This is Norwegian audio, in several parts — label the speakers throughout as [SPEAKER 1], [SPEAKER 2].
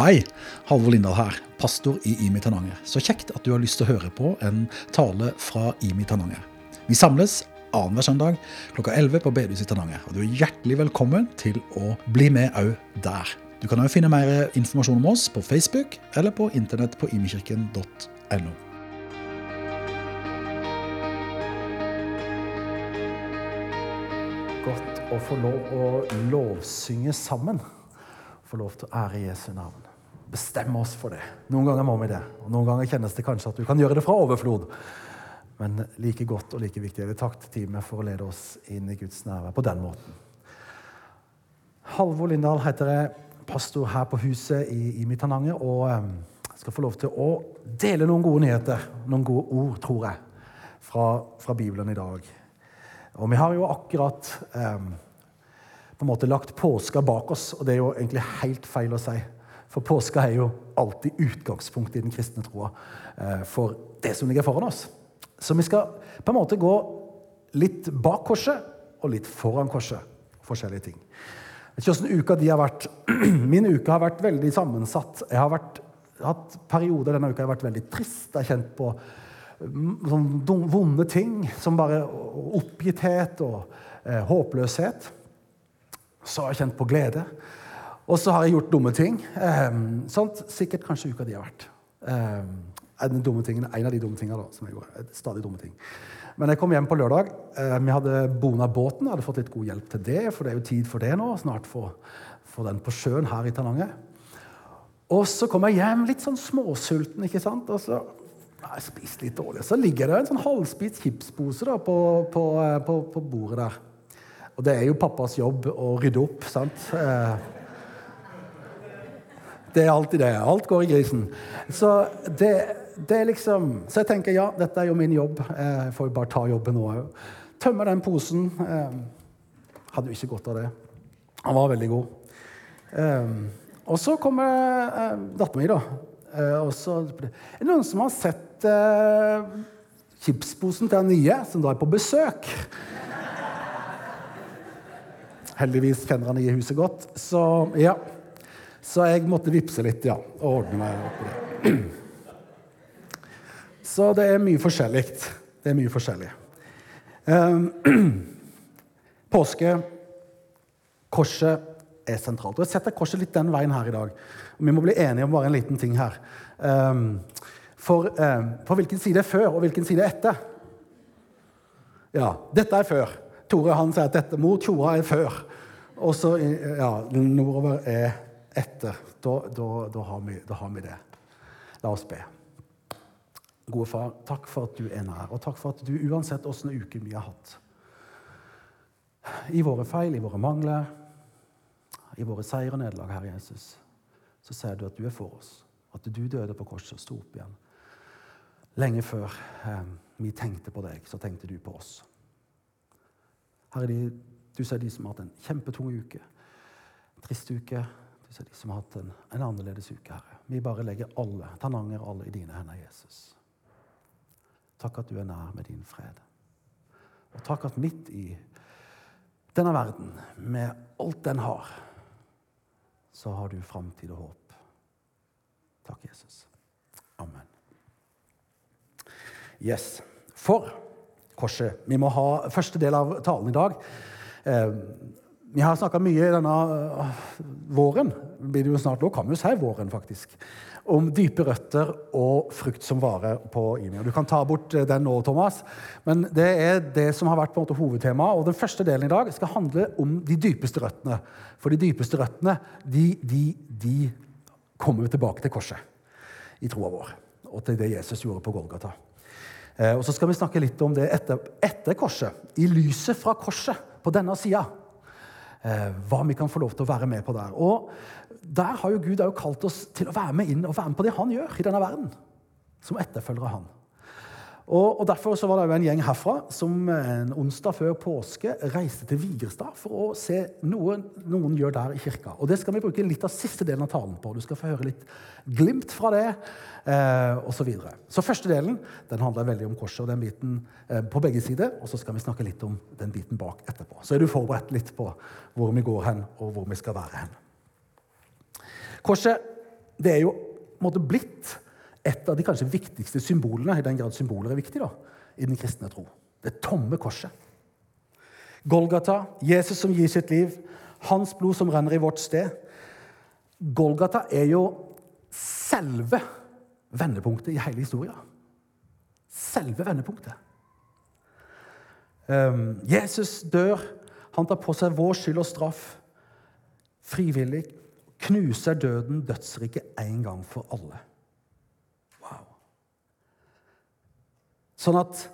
[SPEAKER 1] Hei, Halvor Lindahl her, pastor i IMI Tananger. Så kjekt at du har lyst til å høre på en tale fra IMI Tananger. Vi samles annenhver søndag klokka 11 på bedehuset i Tananger. Og du er hjertelig velkommen til å bli med òg der. Du kan òg finne mer informasjon om oss på Facebook eller på internett på imikirken.no.
[SPEAKER 2] Godt å få lov å lovsynge sammen. Få lov til å ære Jesu navn. Bestemme oss for det. Noen ganger må vi det. Og noen ganger kjennes det kanskje at du kan gjøre det fra overflod. Men like godt og like viktig er det takk til teamet for å lede oss inn i Guds nærvær på den måten. Halvor Lindahl heter jeg, pastor her på huset i, i Mittananger. Og jeg skal få lov til å dele noen gode nyheter, noen gode ord, tror jeg, fra, fra Bibelen i dag. Og vi har jo akkurat eh, på en måte lagt påska bak oss, og det er jo egentlig helt feil å si. For påska er jo alltid utgangspunktet i den kristne troa uh, for det som ligger foran oss. Så vi skal på en måte gå litt bak korset og litt foran korset. Forskjellige ting. Jeg vet ikke hvordan uka de har vært. Min uke har vært veldig sammensatt. Jeg har vært, hatt perioder denne uka jeg har vært veldig trist. Jeg har kjent på sånne vonde ting som bare oppgitthet og eh, håpløshet. Så har jeg kjent på glede. Og så har jeg gjort dumme ting. Eh, sånt, sikkert kanskje uka de har vært. Eh, en, tingen, en, av de dumme tingene som jeg gjorde. Stadig dumme ting. Men jeg kom hjem på lørdag. Eh, vi hadde bona båten. Jeg hadde fått litt god hjelp til det, for det er jo tid for det nå. Snart få, få den på sjøen her i Tananger. Og så kom jeg hjem litt sånn småsulten. ikke sant? Og så jeg spiste litt dårlig. Så ligger det en sånn halvspist chipspose da, på, på, på, på, bordet der. Og det er jo pappas jobb å rydde opp, sant? Det er alltid det. Alt går i grisen. Så det, det er liksom Så jeg tenker ja, dette er jo min jobb. Jeg får jo bare ta jobben nå òg. Tømme den posen. Hadde jo ikke godt av det. Han var veldig god. Og så kommer dattera mi, da. Og så, er det noen som har sett eh, chipsposen til den nye, som da er på besøk? Heldigvis kjenner han i huset godt. Så ja. Så jeg måtte vippse litt, ja. Og ordne meg opp i det. Så det er mye forskjellig. Det er mye forskjellig. Um, påske, korset, er sentralt. Og Jeg setter korset litt den veien her i dag. Vi må bli enige om bare en liten ting her. Um, for på hvilken side er før, og hvilken side er etter? Ja, dette er før. Tore han sier at dette mot Tjora er før. Og så ja, nordover er etter. Da, da, da, har vi, da har vi det. La oss be. Gode far, takk for at du er nær, og takk for at du uansett åssen uke vi har hatt, i våre feil, i våre mangler, i våre seier og nederlag, Herre Jesus, så sier du at du er for oss. At du døde på korset og sto opp igjen. Lenge før eh, vi tenkte på deg, så tenkte du på oss. Herre, du ser de som har hatt en kjempetung uke, en trist uke. Du ser de som har hatt en, en annerledes uke, Herre. Vi bare legger alle, Tananger alle i dine hender, Jesus. Takk at du er nær med din fred. Og takk at midt i denne verden, med alt den har, så har du framtid og håp. Takk, Jesus. Amen. Yes. For korset. Vi må ha første del av talen i dag. Eh, vi har snakka mye denne uh, våren, blir det jo snart nå, jo si våren, faktisk, om dype røtter og frukt som varer på Imi. Du kan ta bort den nå, Thomas, men det er det som har vært på en måte hovedtemaet. Og den første delen i dag skal handle om de dypeste røttene. For de dypeste røttene de, de, de kommer tilbake til korset i troa vår, og til det Jesus gjorde på Golgata. Eh, og så skal vi snakke litt om det etter, etter korset, i lyset fra korset på denne sida. Eh, hva vi kan få lov til å være med på der. Og der har jo Gud også kalt oss til å være med inn og være med på det han gjør i denne verden. Som etterfølger av han. Og, og Derfor så var det jo en gjeng herfra som en onsdag før påske reiste til Vigrestad for å se noe noen gjør der i kirka. Og Det skal vi bruke litt av siste delen av talen på. Du skal få høre litt glimt fra det. Eh, og Så, videre. så første delen den handler veldig om korset og den biten eh, på begge sider. Og så skal vi snakke litt om den biten bak etterpå. Så er du forberedt litt på hvor vi går hen, og hvor vi skal være hen. Korset det er jo på en måte blitt et av de kanskje viktigste symbolene, i den grad symboler er viktig, da, i den kristne tro. Det tomme korset. Golgata, Jesus som gir sitt liv, hans blod som renner i vårt sted. Golgata er jo selve vendepunktet i hele historien. Selve vendepunktet. Um, Jesus dør. Han tar på seg vår skyld og straff frivillig. Knuser døden, dødsriket, en gang for alle. Sånn at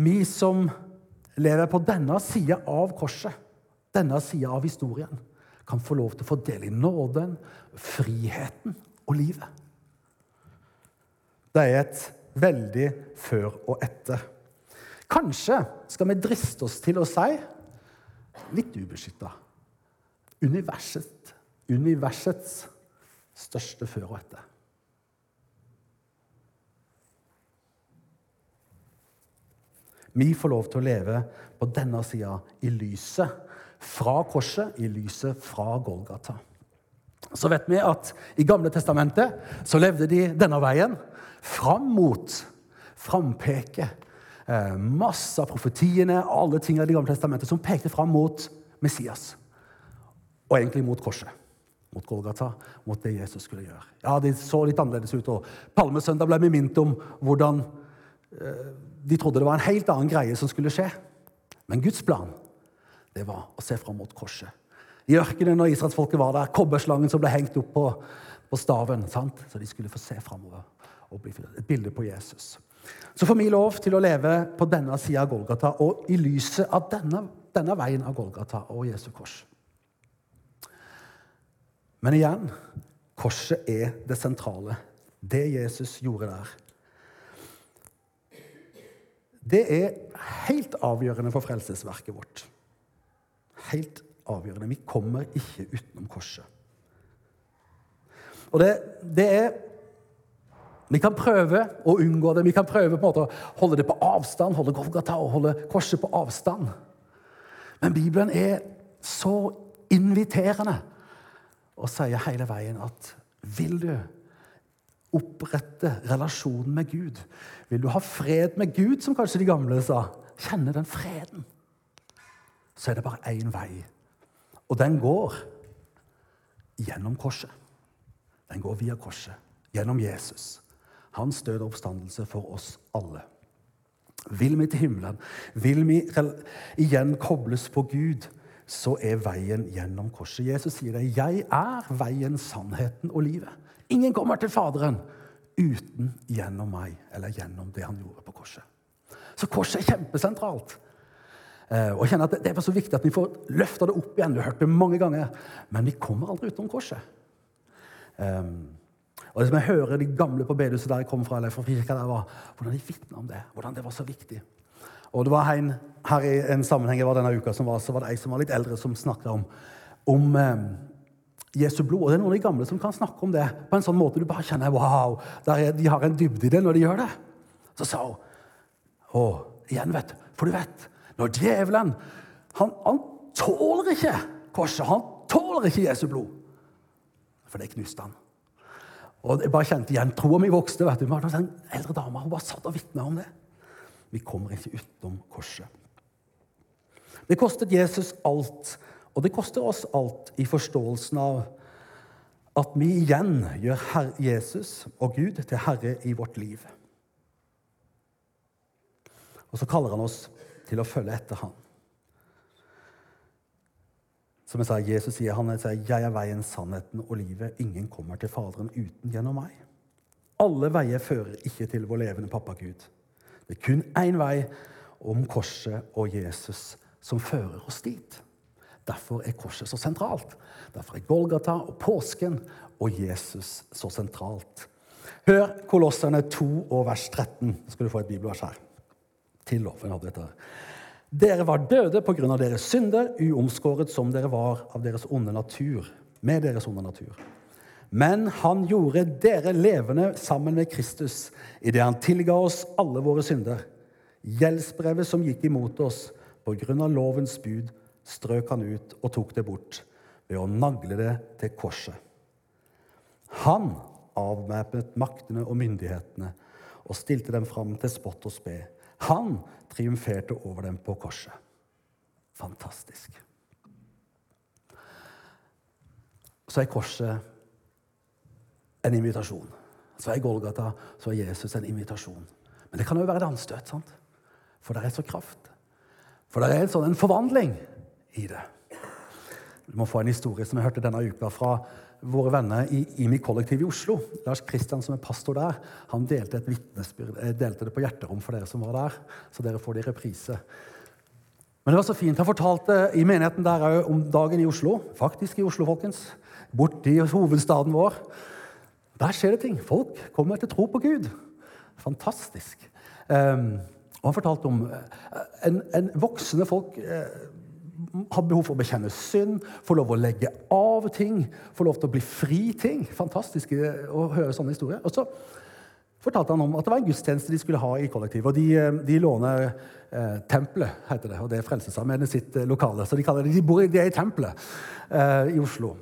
[SPEAKER 2] vi som lever på denne sida av korset, denne sida av historien, kan få lov til å få del i nåden, friheten og livet. Det er et veldig før og etter. Kanskje skal vi driste oss til å si, litt ubeskytta, universet, universets største før og etter. Vi får lov til å leve på denne sida i lyset fra korset, i lyset fra Golgata. Så vet vi at i Gamle testamentet så levde de denne veien fram mot frampeket. Eh, masse av profetiene, alle tingene i Det gamle testamentet som pekte fram mot Messias. Og egentlig mot korset. Mot Golgata, mot det Jesus skulle gjøre. Ja, Det så litt annerledes ut. og Palmesøndag ble vi minnet om hvordan eh, de trodde det var en helt annen greie som skulle skje. Men Guds plan det var å se fram mot korset. I ørkenen når israelsfolket var der, kobberslangen som ble hengt opp på, på staven. Sant? Så de skulle få se framover. Et bilde på Jesus. Så får vi lov til å leve på denne sida av Golgata og i lyset av denne, denne veien av Golgata og Jesu kors. Men igjen korset er det sentrale. Det Jesus gjorde der. Det er helt avgjørende for frelsesverket vårt. Helt avgjørende. Vi kommer ikke utenom korset. Og det, det er Vi kan prøve å unngå det. Vi kan prøve på en måte å holde det på avstand, holde Golgata og holde korset på avstand. Men Bibelen er så inviterende og sier hele veien at vil du opprette relasjonen med Gud. Vil du ha fred med Gud, som kanskje de gamle sa? Kjenne den freden. Så er det bare én vei. Og den går gjennom korset. Den går via korset. Gjennom Jesus. Hans død og oppstandelse for oss alle. Vil vi til himmelen, vil vi igjen kobles på Gud, så er veien gjennom korset. Jesus sier det. 'Jeg er veien, sannheten og livet'. Ingen kommer til Faderen uten gjennom meg, eller gjennom det han gjorde på korset. Så korset er kjempesentralt. Eh, og jeg kjenner at Det er så viktig at vi får løfta det opp igjen. Du har hørt det mange ganger. Men vi kommer aldri utenom korset. Um, og det som Jeg hører de gamle på bedehuset der jeg kom fra, eller fra kirka der var hvordan de vitna om det. Hvordan det var så viktig. Og det var en, her i en sammenheng var denne uka som var, så var det ei som var litt eldre, som snakka om, om um, Jesu blod. Og det er noen av de gamle som kan snakke om det på en sånn måte du bare kjenner wow, er, de har en dybde i det når de gjør det. Så sa hun Å, igjen, vet du. For du vet, når djevelen han, han tåler ikke korset. Han tåler ikke Jesu blod. For det knuste han. Og jeg bare kjente igjen troa mi vokste. vet du. Det var en eldre dame hun bare satt og vitna om det. Vi kommer ikke utenom korset. Det kostet Jesus alt og det koster oss alt i forståelsen av at vi igjen gjør Herre Jesus og Gud til herre i vårt liv. Og så kaller han oss til å følge etter han. Som jeg sa, Jesus sier han sier, 'Jeg er veien, sannheten og livet. Ingen kommer til Faderen uten gjennom meg.' Alle veier fører ikke til vår levende pappa Gud. Det er kun én vei, om korset og Jesus, som fører oss dit. Derfor er korset så sentralt. Derfor er Golgata og påsken og Jesus så sentralt. Hør Kolosserne 2 og vers 13. Så skal du få et bibelvers her. Til loven hadde dette. Dere var døde på grunn av deres synder, uomskåret som dere var av deres onde natur. Med deres onde natur. Men han gjorde dere levende sammen med Kristus idet han tilga oss alle våre synder. Gjeldsbrevet som gikk imot oss på grunn av lovens bud, strøk han ut og tok det bort ved å nagle det til korset. Han avvæpnet maktene og myndighetene og stilte dem fram til spott og spe. Han triumferte over dem på korset. Fantastisk. Så er korset en invitasjon. Så er Golgata, så er Jesus en invitasjon. Men det kan jo være et anstøt, sant? for det er så kraft. For det er en sånn en forvandling i det. Du må få en historie som jeg hørte denne uka fra våre venner i IMI kollektiv i Oslo. Lars Kristian, som er pastor der, han delte eh, delte det på hjerterom for dere som var der. Så dere får det i reprise. Men det var så fint. Han fortalte i menigheten der òg om dagen i Oslo. Faktisk i Oslo, folkens. Borti hovedstaden vår. Der skjer det ting. Folk kommer til tro på Gud. Fantastisk. Um, og han fortalte om uh, en, en voksende folk uh, har behov for å bekjenne synd, få lov å legge av ting, få lov til å bli fri ting. Fantastisk å høre sånne historier. Og så fortalte han om at det var en gudstjeneste de skulle ha i kollektiv. og De, eh, de låner eh, Tempelet, heter det, og det er Frelsesarmeen sitt eh, lokale. Så de, kaller det, de, bor, de er i Tempelet eh, i Oslo.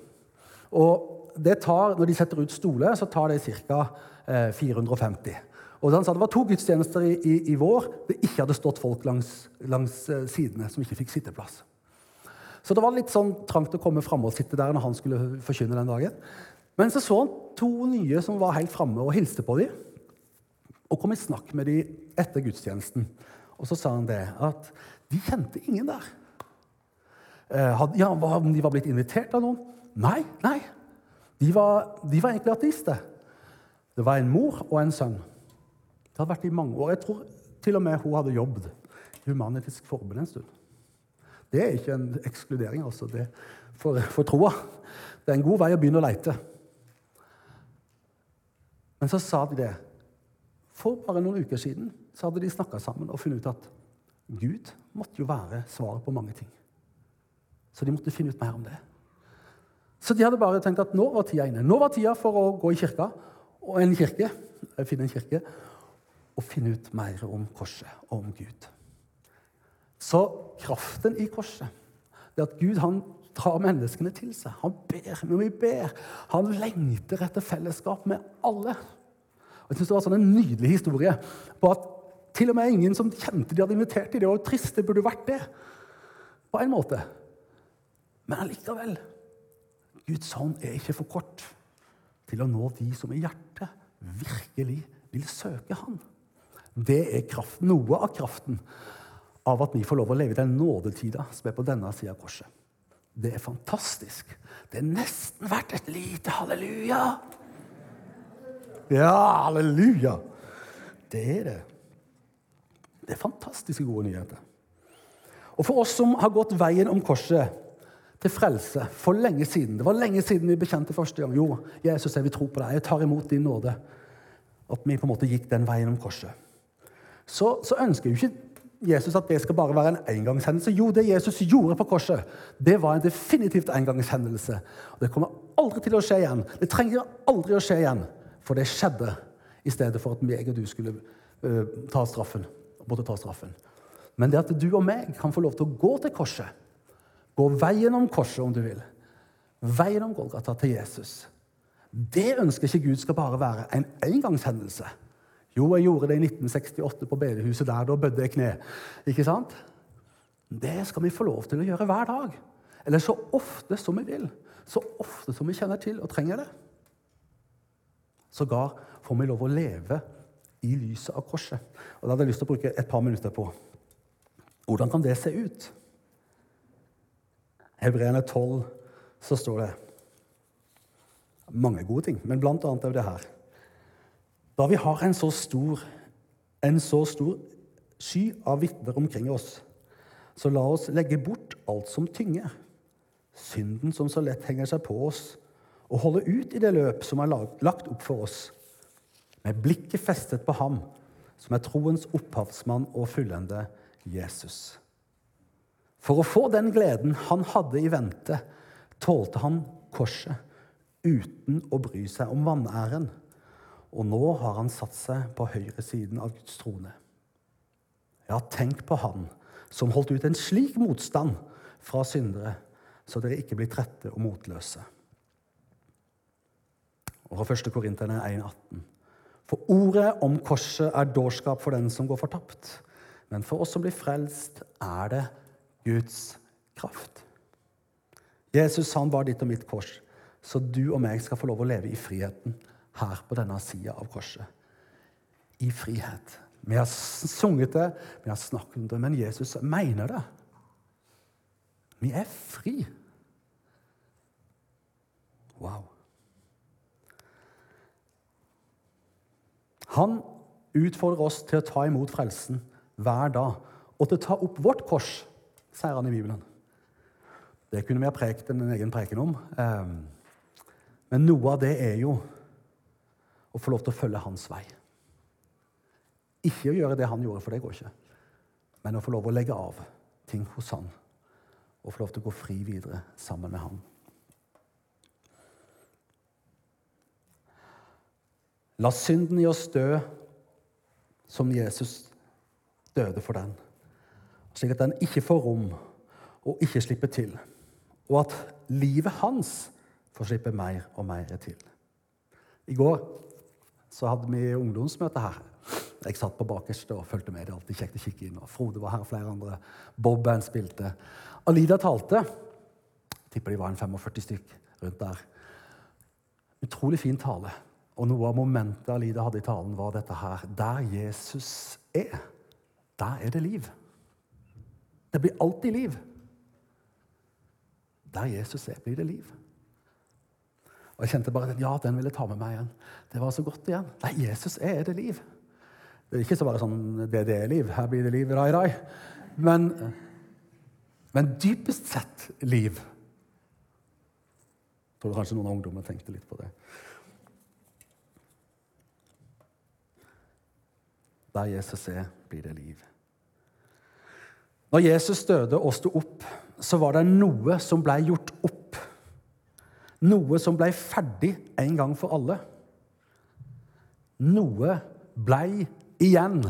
[SPEAKER 2] Og det tar, Når de setter ut stoler, så tar det ca. Eh, 450. Og han sa Det var to gudstjenester i, i, i, vår det ikke hadde stått folk langs, langs eh, sidene som ikke fikk sitteplass. Så det var litt sånn trangt å komme framme og sitte der når han skulle forkynne den dagen. Men så så han to nye som var helt framme, og hilste på dem. Og kom i snakk med dem etter gudstjenesten. Og så sa han det, at de kjente ingen der. Eh, ja, Om de var blitt invitert av noen? Nei. nei. De var, de var egentlig ateister. Det var en mor og en sønn. Det hadde vært i mange år. Jeg tror til og med hun hadde jobbet i Humanitisk Forbund en stund. Det er ikke en ekskludering altså, det for, for troa. Det er en god vei å begynne å leite. Men så sa de det. For bare noen uker siden så hadde de snakka sammen og funnet ut at Gud måtte jo være svaret på mange ting. Så de måtte finne ut mer om det. Så de hadde bare tenkt at nå var tida inne. Nå var tida for å gå i kirka og en kirke, finne en kirke og finne ut mer om korset og om Gud. Så kraften i korset det at Gud han tar menneskene til seg. Han ber når vi ber. Han lengter etter fellesskap med alle. Og jeg synes Det var sånn en nydelig historie på at til og med ingen som kjente de hadde invitert til det. var trist, det burde vært det. På en måte. Men allikevel Guds hånd er ikke for kort til å nå de som i hjertet virkelig vil søke Han. Det er kraft, noe av kraften av at vi får lov å leve i den nådetida som er på denne sida av korset. Det er fantastisk. Det er nesten verdt et lite halleluja. Ja, halleluja! Det er det. Det er fantastiske gode nyheter. Og for oss som har gått veien om korset til frelse for lenge siden Det var lenge siden vi bekjente første gang. Jo, Jesus, jeg vil tro på deg. Jeg tar imot din nåde. At vi på en måte gikk den veien om korset. Så, så ønsker jeg jo ikke Jesus at det skal bare være en engangshendelse. Jo, det Jesus gjorde på korset, det var en definitivt engangshendelse. Og Det kommer aldri til å skje igjen. Det trenger aldri å skje igjen, for det skjedde i stedet for at meg og du skulle uh, ta straffen. måtte ta straffen. Men det at du og meg kan få lov til å gå til korset, gå veien om korset, om du vil, veien om Golgata til Jesus, det ønsker ikke Gud skal bare være en engangshendelse. Jo, jeg gjorde det i 1968 på bedehuset der. Da bødde jeg kne. Ikke sant? Det skal vi få lov til å gjøre hver dag. Eller så ofte som vi vil. Så ofte som vi kjenner til og trenger det. Sågar får vi lov å leve i lyset av korset. Og Da hadde jeg lyst til å bruke et par minutter på hvordan kan det se ut. Hebreerne 12 så står det mange gode ting, men blant annet er det her. Da vi har en så stor, en så stor sky av vitner omkring oss, så la oss legge bort alt som tynger, synden som så lett henger seg på oss, og holde ut i det løp som er lagt opp for oss, med blikket festet på ham, som er troens opphavsmann og fullende Jesus. For å få den gleden han hadde i vente, tålte han korset uten å bry seg om vanæren og nå har han satt seg på høyresiden av Guds trone. Ja, tenk på han som holdt ut en slik motstand fra syndere, så dere ikke blir trette og motløse. Og fra 1. Korinterne 1,18. For ordet om korset er dårskap for den som går fortapt. Men for oss som blir frelst, er det Guds kraft. Jesus han var ditt og mitt kors, så du og meg skal få lov å leve i friheten her på denne sida av korset. I frihet. Vi har sunget det, vi har snakket om det, men Jesus mener det. Vi er fri. Wow. Han utfordrer oss til å ta imot frelsen hver dag og til å ta opp vårt kors, sier han i Bibelen. Det kunne vi ha prekt en egen preken om. Ehm, men noe av det er jo å få lov til å følge hans vei. Ikke å gjøre det han gjorde, for det går ikke. Men å få lov til å legge av ting hos han og få lov til å gå fri videre sammen med han. La synden i oss dø som Jesus døde for den, slik at den ikke får rom og ikke slipper til, og at livet hans får slippe mer og mer til. I går så hadde vi ungdomsmøte her. Jeg satt på bakerste og fulgte med. Det er alltid kjekt å kikke inn. og Frode var her, og flere andre. Bob-band spilte. Alida talte. Jeg tipper de var en 45 stykk rundt der. Utrolig fin tale. Og noe av momentet Alida hadde i talen, var dette her. Der Jesus er, der er det liv. Det blir alltid liv. Der Jesus er, blir det liv. Og jeg kjente bare at ja, den ville ta med meg igjen. Det var så godt igjen. Nei, Jesus er det liv. Det er ikke så bare sånn det, det er liv. Her blir det liv, rai, rai. Men, men dypest sett liv. Jeg tror kanskje noen av ungdommene tenkte litt på det. Der Jesus er, blir det liv. Når Jesus døde og sto opp, så var det noe som ble gjort opp. Noe som ble ferdig en gang for alle. Noe ble igjen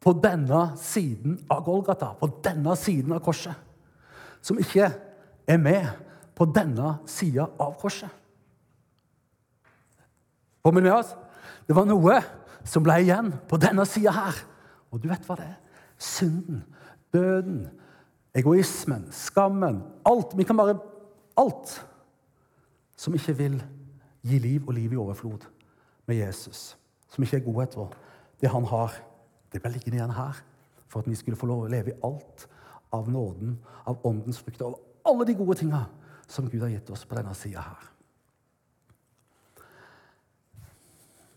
[SPEAKER 2] på denne siden av Golgata, på denne siden av korset, som ikke er med på denne sida av korset. Kommer vi med oss? Det var noe som ble igjen på denne sida her. Og du vet hva det er? Synden, døden, egoismen, skammen Alt. Vi kan bare Alt som ikke vil gi liv og liv i overflod med Jesus. Som ikke er godhet vår det han har, det ble liggende igjen her. For at vi skulle få lov å leve i alt av nåden, av åndens frukter, av alle de gode tinga som Gud har gitt oss på denne sida her.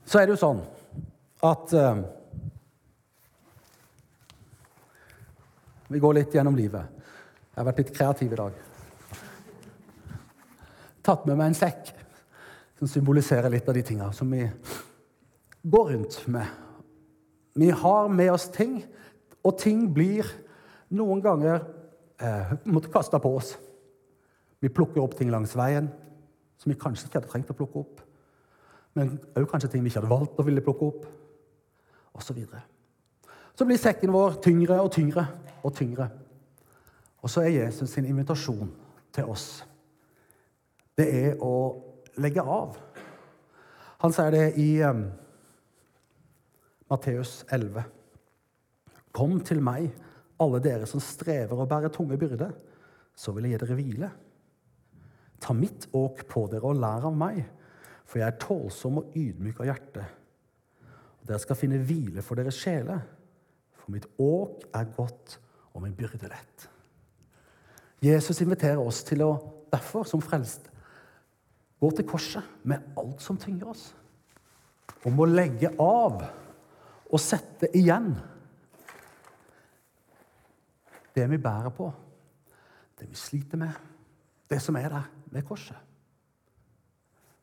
[SPEAKER 2] Så er det jo sånn at uh, Vi går litt gjennom livet. Jeg har vært litt kreativ i dag. Tatt med meg en sekk som symboliserer litt av de tinga som vi går rundt med vi har med oss ting, og ting blir noen ganger eh, kaste på oss. Vi plukker opp ting langs veien som vi kanskje ikke hadde trengt å plukke opp. Men òg kanskje ting vi ikke hadde valgt å ville plukke opp, osv. Så, videre. så blir sekken vår tyngre og tyngre og tyngre. Og så er Jesus sin invitasjon til oss det er å legge av. Han sier det i um, Matteus 11. Kom til meg, alle dere som strever og bærer tunge byrder, så vil jeg gi dere hvile. Ta mitt åk på dere og lær av meg, for jeg er tålsom og ydmyk av hjerte. Dere skal finne hvile for deres sjeler, for mitt åk er godt og min byrde lett. Jesus inviterer oss til å derfor, som frelst, gå til korset med alt som tynger oss. Om å legge av og sette igjen det vi bærer på, det vi sliter med, det som er der ved korset.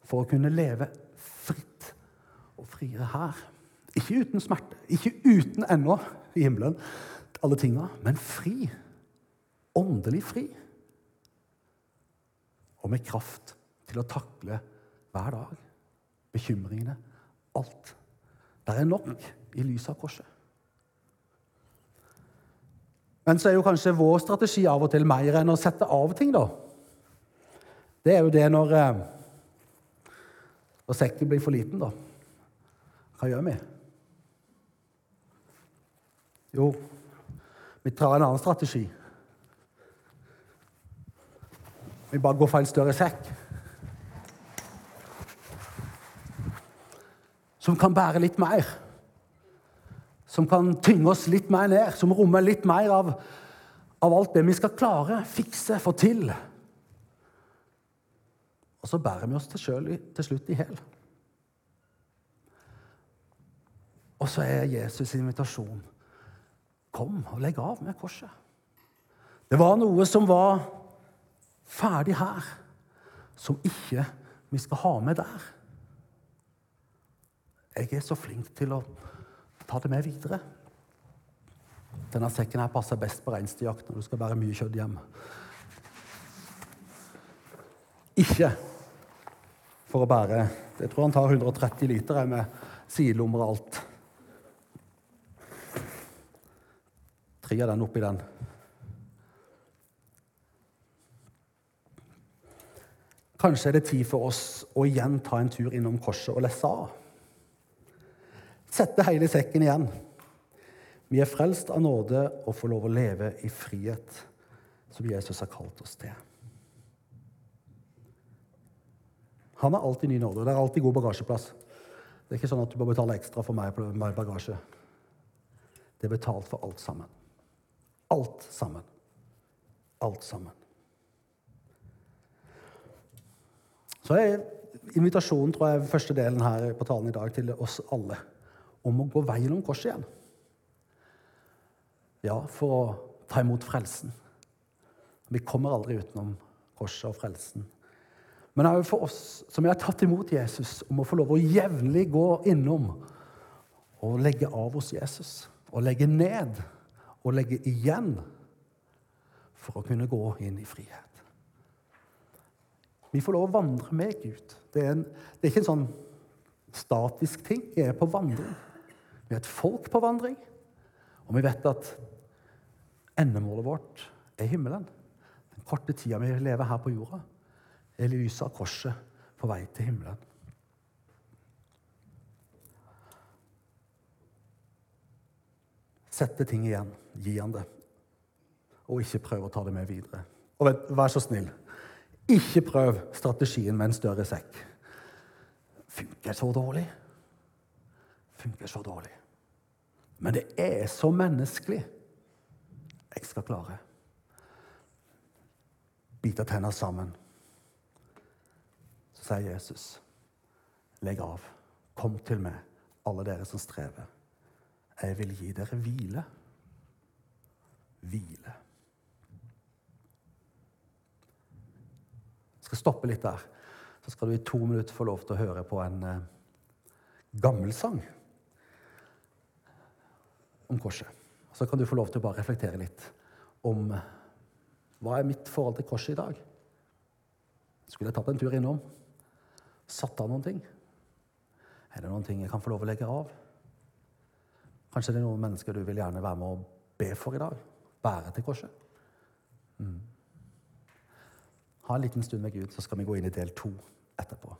[SPEAKER 2] For å kunne leve fritt og friere her. Ikke uten smerte, ikke uten ennå i himmelen, alle tinga, men fri. Åndelig fri. Og med kraft til å takle hver dag. Bekymringene. Alt. Det er nok i lys av korset. Men så er jo kanskje vår strategi av og til mer enn å sette av ting, da. Det er jo det når, når sekken blir for liten, da. Hva gjør vi? Jo, vi tar en annen strategi. Vi bare går for en større sekk. Som kan bære litt mer. Som kan tynge oss litt mer ned. Som rommer litt mer av, av alt det vi skal klare, fikse, få til. Og så bærer vi oss til, selv, til slutt i hæl. Og så er Jesus' invitasjon Kom og legg av med korset. Det var noe som var ferdig her, som ikke vi skal ha med der. Jeg er så flink til å ta det med videre. Denne sekken her passer best på reinsdyrjakt når du skal bære mye kjøtt hjem. Ikke for å bære Jeg tror han tar 130 liter med sidelommer og alt. Tre av den oppi den. Kanskje er det tid for oss å igjen ta en tur innom korset og lesse av. Sette hele sekken igjen. Vi er frelst av nåde og får lov å leve i frihet, som Jesus har kalt oss til. Han har alltid ny nåde. og Det er alltid god bagasjeplass. Det er ikke sånn at du må betale ekstra for meg på bagasje. Det er betalt for alt sammen. Alt sammen. Alt sammen. Så er invitasjonen, tror jeg, første delen her på talen i dag til oss alle om å gå veien om korset igjen. Ja, for å ta imot frelsen. Vi kommer aldri utenom korset og frelsen. Men òg for oss som har tatt imot Jesus, om å få lov å jevnlig gå innom og legge av hos Jesus. Og legge ned og legge igjen for å kunne gå inn i frihet. Vi får lov å vandre med Gud. Det er, en, det er ikke en sånn statisk ting. Vi er på vandring. Vi er et folk på vandring. Og vi vet at endemålet vårt er himmelen. Den korte tida vi lever her på jorda, er lyset av korset på vei til himmelen. Sette ting igjen. Gi han det. Og ikke prøve å ta det med videre. Og vet, vær så snill, ikke prøv strategien med en større sekk. Funker så dårlig. Funker så dårlig. Men det er så menneskelig. Jeg skal klare. Bite tenna sammen. Så sier Jesus, legg av. Kom til meg, alle dere som strever. Jeg vil gi dere hvile. Hvile. Jeg skal stoppe litt der. Så skal du i to minutter få lov til å høre på en eh, gammel sang om korset. Så kan du få lov til å bare reflektere litt om eh, hva er mitt forhold til korset i dag. Skulle jeg tatt en tur innom? Satt av noen ting? Er det noen ting jeg kan få lov å legge av? Kanskje det er noen mennesker du vil gjerne være med å be for i dag? Bære til korset? Mm. Ha en liten stund med Gud, så skal vi gå inn i del to etterpå.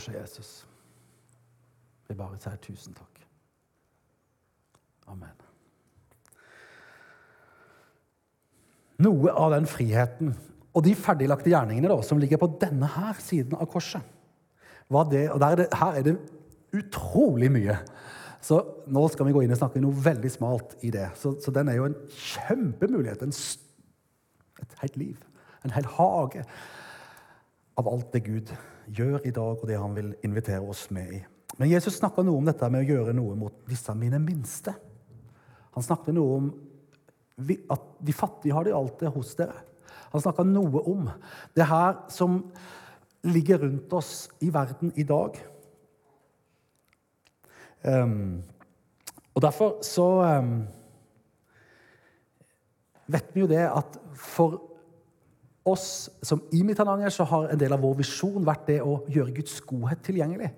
[SPEAKER 2] Korset, Jesus. Vi bare sier tusen takk. Amen. Noe av den friheten og de ferdiglagte gjerningene da, som ligger på denne her siden av korset det, er det, Her er det utrolig mye. Så nå skal vi gå inn og snakke noe veldig smalt i det. Så, så den er jo en kjempemulighet. En, et helt liv. En hel hage av alt det Gud gjør i dag, og det han vil invitere oss med i. Men Jesus snakka noe om dette med å gjøre noe mot disse mine minste. Han snakket noe om at de fattige har det alltid hos dere. Han snakka noe om det her som ligger rundt oss i verden i dag. Um, og derfor så um, vet vi jo det at for oss som i Mitananger så har en del av vår visjon vært det å gjøre Guds godhet tilgjengelig.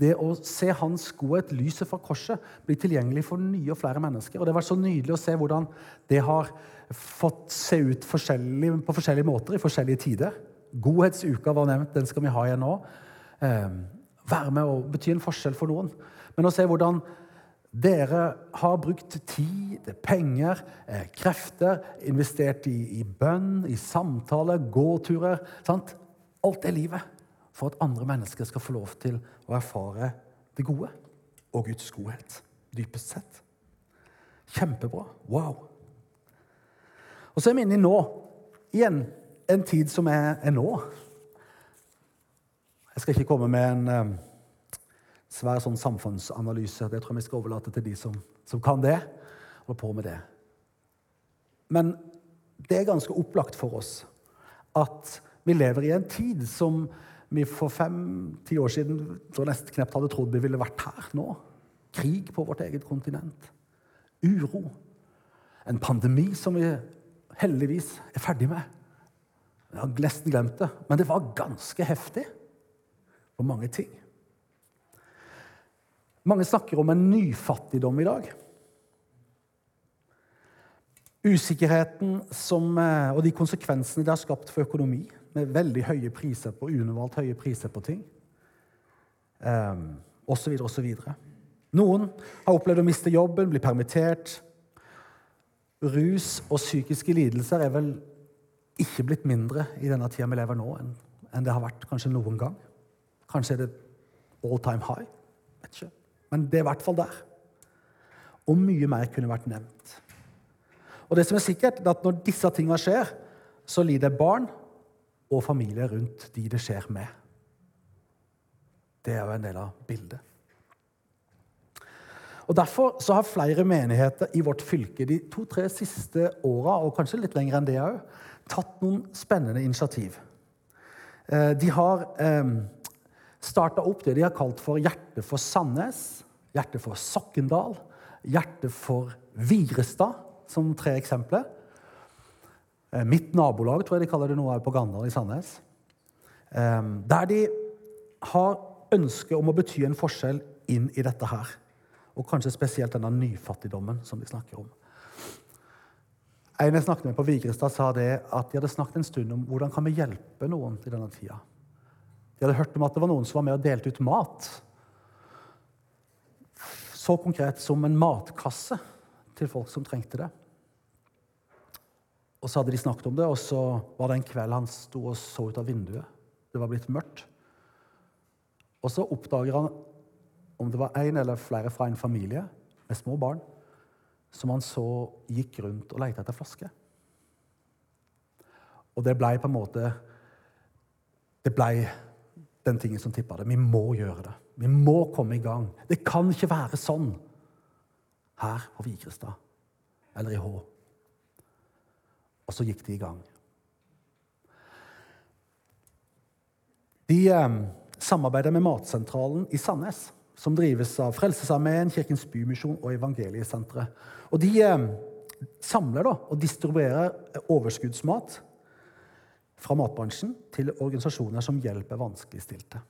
[SPEAKER 2] Det å se hans godhet, lyset fra korset, bli tilgjengelig for nye og flere mennesker. Og Det har vært så nydelig å se hvordan det har fått se ut forskjellig, på forskjellige måter i forskjellige tider. Godhetsuka var nevnt, den skal vi ha igjen nå. Eh, være med og bety en forskjell for noen. Men å se hvordan dere har brukt tid, penger, eh, krefter, investert i, i bønn, i samtaler, gåturer sant? Alt er livet for at andre mennesker skal få lov til å erfare det gode og Guds godhet, dypest sett. Kjempebra. Wow. Og så er vi inne i nå. Igjen en tid som er, er nå. Jeg skal ikke komme med en um, svær sånn samfunnsanalyse. Det tror jeg vi skal overlate til de som, som kan det. og på med det. Men det er ganske opplagt for oss at vi lever i en tid som vi for fem-ti år siden så nesten knapt hadde trodd vi ville vært her nå. Krig på vårt eget kontinent. Uro. En pandemi som vi heldigvis er ferdig med. Jeg har nesten glemt det, men det var ganske heftig på mange ting. Mange snakker om en nyfattigdom i dag. Usikkerheten som, eh, og de konsekvensene det har skapt for økonomi, med veldig høye priser på unormalt høye priser på ting, osv., osv. Noen har opplevd å miste jobben, bli permittert. Rus og psykiske lidelser er vel ikke blitt mindre i denne tida vi lever nå, enn det har vært kanskje noen gang. Kanskje er det all time high. Vet ikke. Men det er i hvert fall der. Og mye mer kunne vært nevnt. Og det som er sikkert, er at når disse tingene skjer, så lider barn og familie rundt de det skjer med. Det er jo en del av bildet. Og Derfor så har flere menigheter i vårt fylke de to-tre siste åra, og kanskje litt lenger enn det òg, tatt noen spennende initiativ. Eh, de har eh, starta opp det de har kalt for Hjerte for Sandnes, Hjerte for Sokkendal, Hjerte for Vigrestad, som tre eksempler. Eh, mitt nabolag, tror jeg de kaller det nå er på Gandal i Sandnes. Der de har ønske om å bety en forskjell inn i dette her. Og kanskje spesielt denne nyfattigdommen som de snakker om. En jeg snakket med på Vigrestad, sa det at de hadde snakket en stund om hvordan kan vi hjelpe noen i denne tida. De hadde hørt om at det var noen som var med og delte ut mat. Så konkret som en matkasse til folk som trengte det. Og så hadde de snakket om det, og så var det en kveld han sto og så ut av vinduet. Det var blitt mørkt. Og så oppdager han om det var en eller flere fra en familie med små barn som han så gikk rundt og lette etter flasker. Og det blei på en måte Det blei den tingen som tippa det. Vi må gjøre det. Vi må komme i gang. Det kan ikke være sånn her på Vigrestad eller i Hå. Og så gikk de i gang. De eh, samarbeider med Matsentralen i Sandnes som drives av Frelsesarmeen, Kirkens Bymisjon og Evangeliesenteret. Og De eh, samler da, og distribuerer overskuddsmat fra matbransjen til organisasjoner som hjelper vanskeligstilte.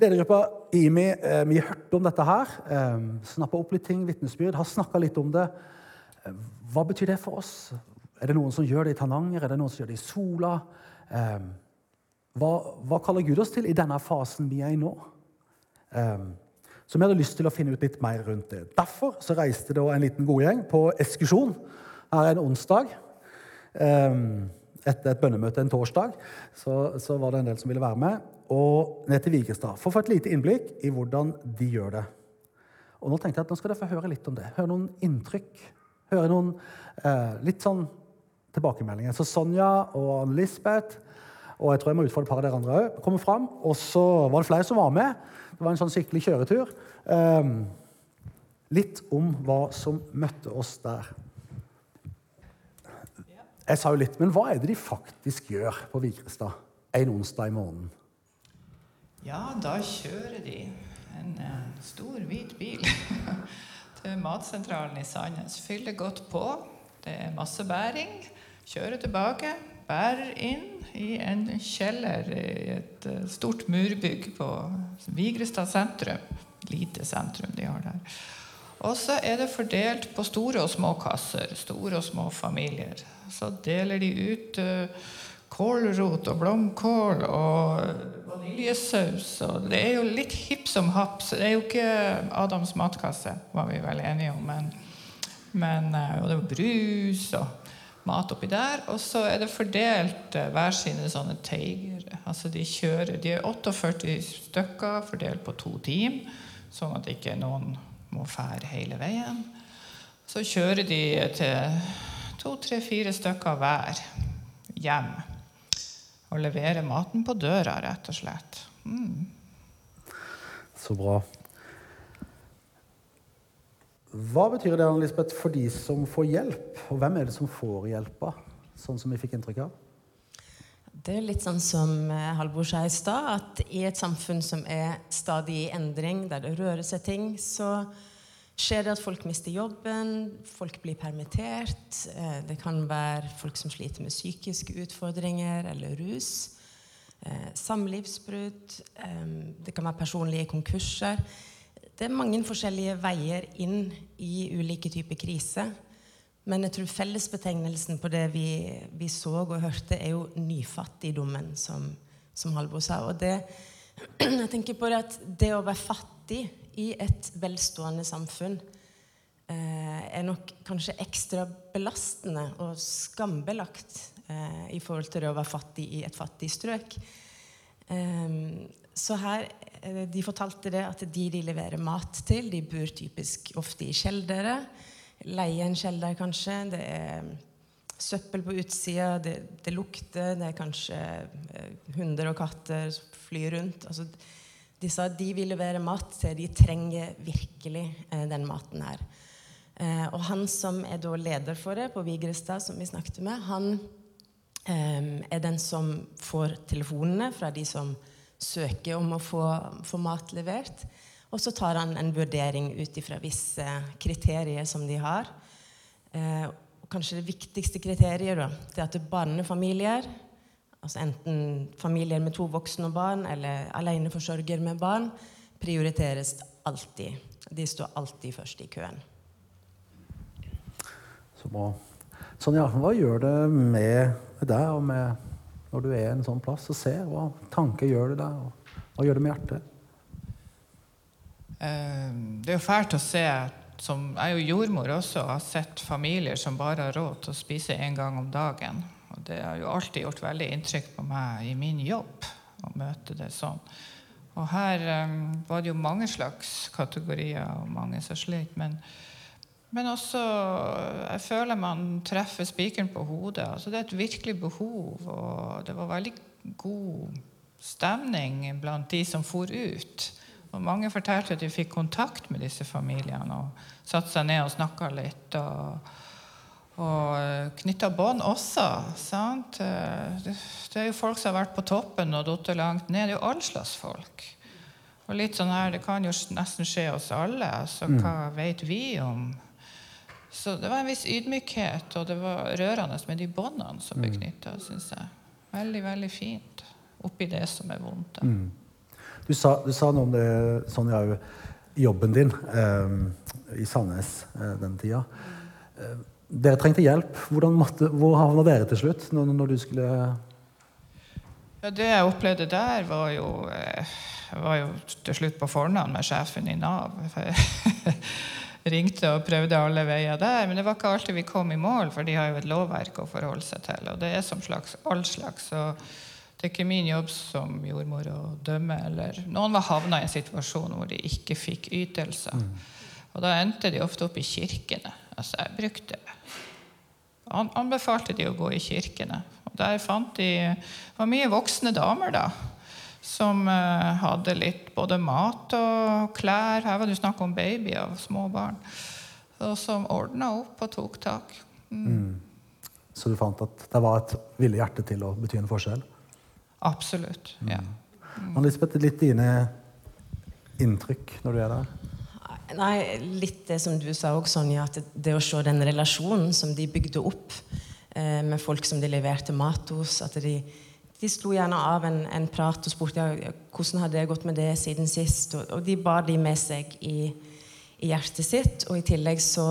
[SPEAKER 2] Ledergruppa IMI eh, vi har hørt om dette her, eh, snappa opp litt ting, vitnesbyrd, har snakka litt om det. Eh, hva betyr det for oss? Er det noen som gjør det i Tananger? Er det noen som gjør det i Sola? Eh, hva, hva kaller Gud oss til i denne fasen vi er i nå? Um, så vi hadde lyst til å finne ut litt mer rundt det. Derfor så reiste da en liten godgjeng på ekskursjon her en onsdag. Um, etter et bønnemøte en torsdag så, så, var det en del som ville være med. Og ned til Vigrestad for å få et lite innblikk i hvordan de gjør det. Og Nå tenkte jeg at nå skal dere få høre litt om det. Høre noen inntrykk. Høre noen eh, litt sånn tilbakemeldinger. Så Sonja og Lisbeth og jeg tror jeg må utfordre et par av dere andre òg, kommer fram. Og så var det flere som var med. Det var en sånn skikkelig kjøretur. Eh, litt om hva som møtte oss der. Jeg sa jo litt, men hva er det de faktisk gjør på Vigrestad en onsdag i måneden?
[SPEAKER 3] Ja, da kjører de en, en stor, hvit bil til matsentralen i Sandnes. Fyller godt på. Det er masse bæring. Kjører tilbake bærer inn i en kjeller i et eh, stort murbygg på Vigrestad sentrum. Lite sentrum de har der. Og så er det fordelt på store og små kasser. Store og små familier. Så deler de ut uh, kålrot og blomkål og vaniljesaus. Og det er jo litt hipp som happ. Så det er jo ikke Adams matkasse, var vi vel enige om. Men, men uh, og det er brus og mat oppi der. Og så er det fordelt uh, hver sine sånne teiger. Altså de kjører De er 48 stykker fordelt på to team, sånn at ikke noen må fære hele veien. Så kjører de til to, tre, fire stykker hver hjem. Og leverer maten på døra, rett og slett. Mm.
[SPEAKER 2] Så bra. Hva betyr det Lisbeth, for de som får hjelp? Og hvem er det som får hjelpa, sånn som vi fikk inntrykk av?
[SPEAKER 4] Det er litt sånn som eh, Halvor sa i stad, at i et samfunn som er stadig i endring, der det rører seg ting, så skjer det at folk mister jobben, folk blir permittert. Eh, det kan være folk som sliter med psykiske utfordringer eller rus. Eh, samlivsbrudd. Det kan være personlige konkurser. Det er mange forskjellige veier inn i ulike typer kriser. Men jeg tror fellesbetegnelsen på det vi, vi, så og hørte, er jo nyfattigdommen, som, som Halvor sa. Og det, jeg tenker på det at det å være fattig i et velstående samfunn eh, er nok kanskje ekstra belastende og skambelagt eh, i forhold til det å være fattig i et fattig strøk. Eh, så her, eh, De fortalte det at de de leverer mat til, de bor typisk ofte i kjeldere. Leier en kjelder, kanskje. Det er søppel på utsida, det, det, lukter, det er kanskje eh, hunder og katter som flyr rundt. Altså, de sa at de vil levere mat til, de trenger virkelig eh, den maten her. Eh, og han som er da leder for det på Vigrestad, som vi snakket med, han eh, er den som får telefonene fra de som søker om å få, få mat levert. Og så tar han en vurdering ut ifra visse kriterier som de har. Eh, kanskje det viktigste kriteriet da, det er at er barnefamilier, altså enten familier med to voksne barn eller aleneforsørger med barn, prioriteres alltid. De står alltid først i køen.
[SPEAKER 2] Så bra. Sonja, hva gjør det med deg og med når du er i en sånn plass og ser hva tanker gjør det der, hva gjør det med hjertet?
[SPEAKER 3] Eh, det er jo fælt å se som, Jeg er jo jordmor også og har sett familier som bare har råd til å spise én gang om dagen. Og det har jo alltid gjort veldig inntrykk på meg i min jobb å møte det sånn. Og her um, var det jo mange slags kategorier og mange som slet. Men men også Jeg føler man treffer spikeren på hodet. Altså, det er et virkelig behov. Og det var veldig god stemning blant de som for ut. Og mange fortalte at de fikk kontakt med disse familiene og satte seg ned og snakka litt. Og, og knytta bånd også. Sant? Det, det, er jo folk som har vært på toppen og falt langt ned. Det er jo all slags folk. Og litt sånn her, Det kan jo nesten skje oss alle. Altså, mm. Hva vet vi om så det var en viss ydmykhet, og det var rørende med de båndene som ble mm. knytta. Veldig, veldig fint oppi det som er vondt. Mm.
[SPEAKER 2] Du, sa, du, sa, noe om det, Sonja, jobben din eh, i Sandnes eh, den tida. Eh, dere trengte hjelp. Måtte, hvor havna dere til slutt? Når, når, du skulle
[SPEAKER 3] Ja, Det jeg opplevde der, var jo, eh, var jo til slutt på fornavn med sjefen i Nav. Jeg ringte og prøvde alle veier der, men det var ikke alltid vi kom i mål, for de har jo et lovverk å forholde seg til. Og det er som slags all slags. Så det er ikke min jobb som jordmor å dømme. Eller noen var havna i en situasjon hvor de ikke fikk ytelser. Og da endte de ofte opp i kirkene. Altså, jeg brukte Han anbefalte de å gå i kirkene. Og der fant de Det var mye voksne damer, da. Som uh, hadde litt både mat og klær. Her var det snakk om babyer og små barn. Og som ordna opp og tok tak.
[SPEAKER 2] Så du fant at det var et villig hjerte til å bety en forskjell?
[SPEAKER 3] Absolutt. Ja.
[SPEAKER 2] Ann-Lisbeth, litt dine inntrykk når du er der?
[SPEAKER 4] Nei, litt det som du sa òg, Sonja, at det å se den relasjonen som de bygde opp eh, med folk som de leverte mat hos at de, de slo gjerne av en, en prat og spurte ja, hvordan hadde det gått med det siden sist. Og, og de bar de med seg i, i hjertet sitt. Og i tillegg så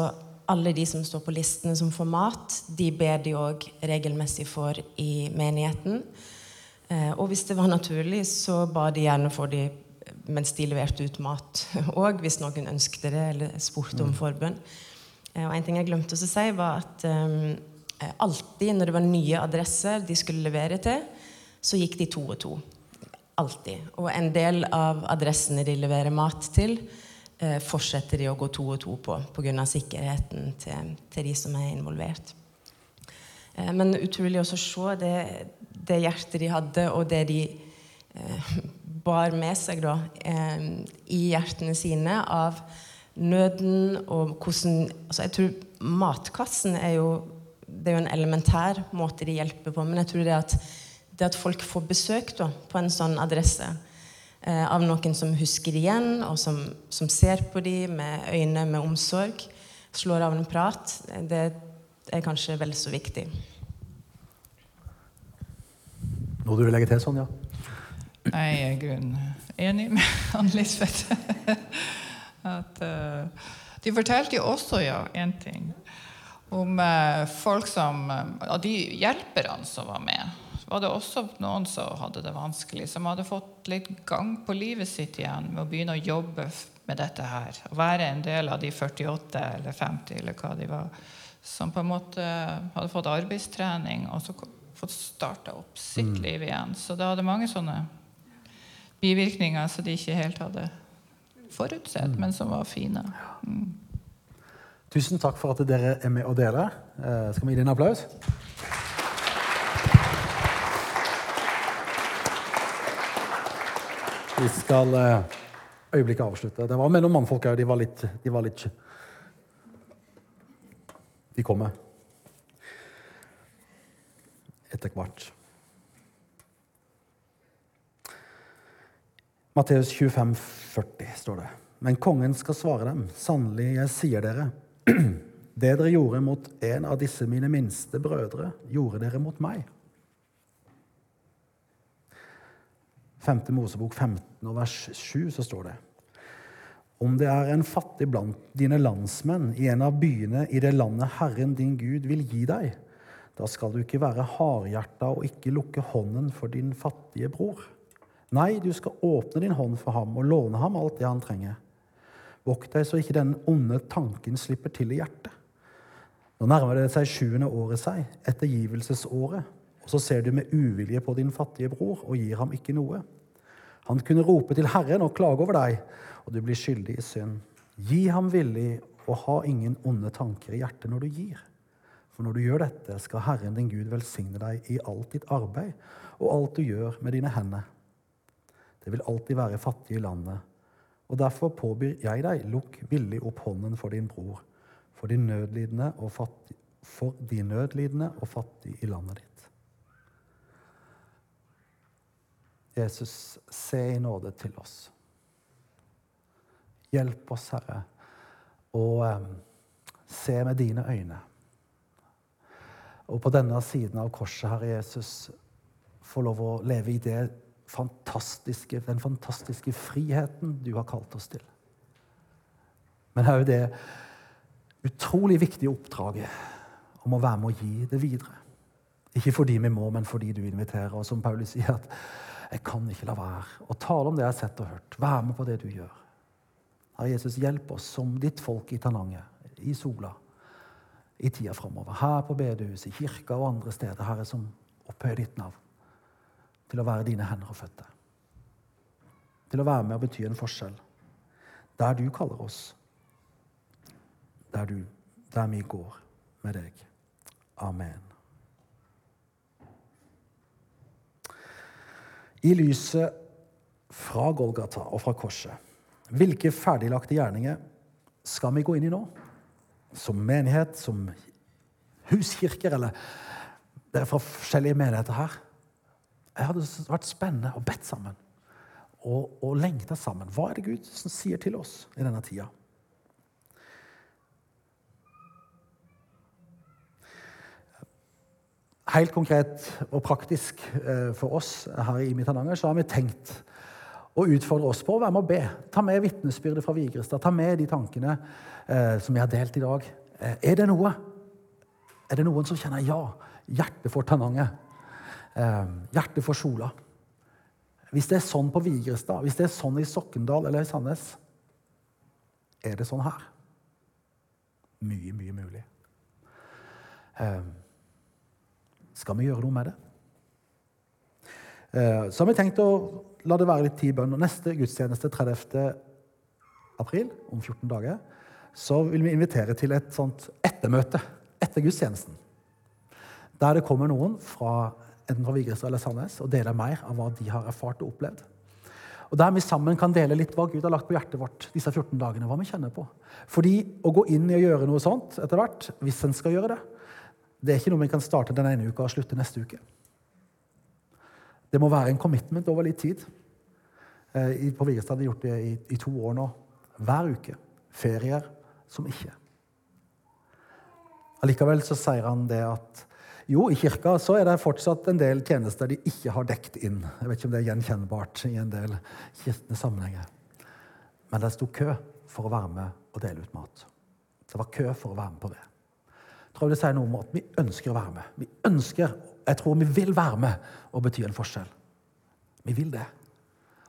[SPEAKER 4] alle de som står på listene som får mat, de ber de òg regelmessig for i menigheten. Eh, og hvis det var naturlig, så ba de gjerne for de mens de leverte ut mat òg, hvis noen ønsket det eller spurte om forbønn. Eh, og en ting jeg glemte å si, var at um, alltid når det var nye adresser de skulle levere til, så gikk de to og to. Alltid. Og en del av adressene de leverer mat til, eh, fortsetter de å gå to og to på pga. sikkerheten til, til de som er involvert. Eh, Men utrolig også å se det, det hjertet de hadde, og det de eh, bar med seg da, eh, i hjertene sine av nøden og hvordan altså Jeg tror matkassen er jo det er jo en elementær måte de hjelper på, men jeg tror det at, det at folk får besøk da, på en sånn adresse eh, av noen som husker igjen, og som, som ser på dem med øyne med omsorg, slår av en prat, det er kanskje vel så viktig.
[SPEAKER 2] Noe du vil legge til, Sonja?
[SPEAKER 3] Jeg er enig med Ann-Lisbeth. At uh, De fortalte jo også ja, en ting om uh, folk som Av uh, de hjelperne som var med, var det også noen som hadde det vanskelig, som hadde fått litt gang på livet sitt igjen med å begynne å jobbe med dette her. Å være en del av de 48 eller 50 eller hva de var, som på en måte hadde fått arbeidstrening og så fått starta opp sitt liv igjen. Så det hadde mange sånne bivirkninger som de ikke helt hadde forutsett, men som var fine.
[SPEAKER 2] Tusen takk for at dere er med og deler. Eh, skal vi gi dem en applaus? Vi skal eh, øyeblikket avslutte. Det var med noen mannfolk òg. De var litt De var litt De kommer. Etter hvert. Matteus 25, 40 står det. Men kongen skal svare dem. Sannelig, jeg sier dere, det dere gjorde mot en av disse mine minste brødre, gjorde dere mot meg. 5. Mosebok 15 og vers 7 så står det Om det er en fattig blant dine landsmenn i en av byene i det landet Herren din Gud vil gi deg, da skal du ikke være hardhjerta og ikke lukke hånden for din fattige bror. Nei, du skal åpne din hånd for ham og låne ham alt det han trenger. Vokt deg så ikke den onde tanken slipper til i hjertet. Nå nærmer det seg sjuende året seg, ettergivelsesåret, og så ser du med uvilje på din fattige bror og gir ham ikke noe. Han kunne rope til Herren og klage over deg, og du blir skyldig i synd. Gi ham villig og ha ingen onde tanker i hjertet når du gir. For når du gjør dette, skal Herren din Gud velsigne deg i alt ditt arbeid og alt du gjør med dine hender. Det vil alltid være fattig i landet, og derfor påbyr jeg deg, lukk villig opp hånden for din bror, for de nødlidende og fattige, for de nødlidende og fattige i landet ditt. Jesus, se i nåde til oss. Hjelp oss, Herre, å se med dine øyne. Og på denne siden av korset, Herre Jesus, få lov å leve i det fantastiske, den fantastiske friheten du har kalt oss til. Men òg det utrolig viktige oppdraget om å være med å gi det videre. Ikke fordi vi må, men fordi du inviterer. Og som Paulus sier, at jeg kan ikke la være å tale om det jeg har sett og hørt. Være med på det du gjør. Herre Jesus, hjelp oss som ditt folk i Tananger, i Sola, i tida framover. Her på bedehuset, i kirka og andre steder, Herre, som opphøyer ditt navn. Til å være dine hender og føtter. Til å være med og bety en forskjell. Der du kaller oss. Der, du, der vi går med deg. Amen. I lyset fra Golgata og fra korset, hvilke ferdiglagte gjerninger skal vi gå inn i nå? Som menighet, som huskirker, eller dere fra forskjellige menigheter her? Det hadde vært spennende å bedt sammen og, og lengta sammen. Hva er det Gud som sier til oss i denne tida? Helt konkret og praktisk eh, for oss her i Mitananger så har vi tenkt å utfordre oss på å være med og be. Ta med vitnesbyrdet fra Vigrestad. Ta med de tankene eh, som vi har delt i dag. Eh, er det noe? Er det noen som kjenner ja? Hjertet for Tananger. Eh, hjertet for Sola. Hvis det er sånn på Vigrestad, hvis det er sånn i Sokkendal eller i Sandnes, er det sånn her? Mye, mye mulig. Eh, skal vi gjøre noe med det? Eh, så har vi tenkt å la det være litt tid i bønn. Neste gudstjeneste 30. april, om 14 dager, så vil vi invitere til et sånt ettermøte etter gudstjenesten. Der det kommer noen fra enten fra Vigrestad eller Sandnes og deler mer av hva de har erfart og opplevd. Og Der vi sammen kan dele litt hva Gud har lagt på hjertet vårt disse 14 dagene. hva vi kjenner på. Fordi å gå inn i å gjøre noe sånt etter hvert, hvis en skal gjøre det, det er ikke noe vi kan starte den ene uka og slutte neste uke. Det må være en commitment over litt tid. Eh, på Vigrestad har de gjort det i, i, to år nå. Hver uke. Ferier som ikke. Allikevel så sier han det at jo, i kirka så er det fortsatt en del tjenester de ikke har dekt inn. Jeg vet ikke om det er gjenkjennbart i en del kristne sammenhenger. Men det sto kø for å være med og dele ut mat. Det var kø for å være med på det. Jeg tror det sier noe om at vi ønsker å være med. Vi ønsker, Jeg tror vi vil være med og bety en forskjell. Vi vil det.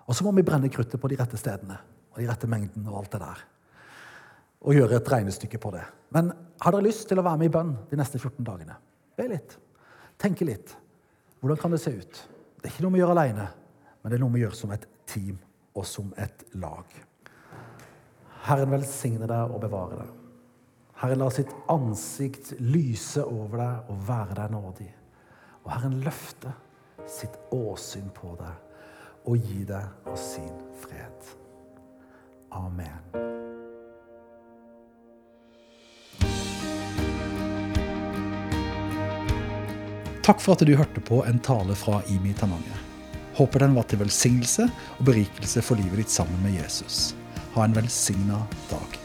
[SPEAKER 2] Og så må vi brenne kruttet på de rette stedene og de rette mengdene og alt det der. Og gjøre et regnestykke på det. Men har dere lyst til å være med i bønn de neste 14 dagene? Be litt. Tenke litt. Hvordan kan det se ut? Det er ikke noe vi gjør alene, men det er noe vi gjør som et team og som et lag. Herren velsigne deg og bevare deg. Herren lar sitt ansikt lyse over deg og være deg nådig. Og Herren løfte sitt åsyn på deg og gi deg av sin fred. Amen.
[SPEAKER 1] Takk for at du hørte på en tale fra Imi Tananger. Håper den var til velsignelse og berikelse for livet ditt sammen med Jesus. Ha en velsigna dag.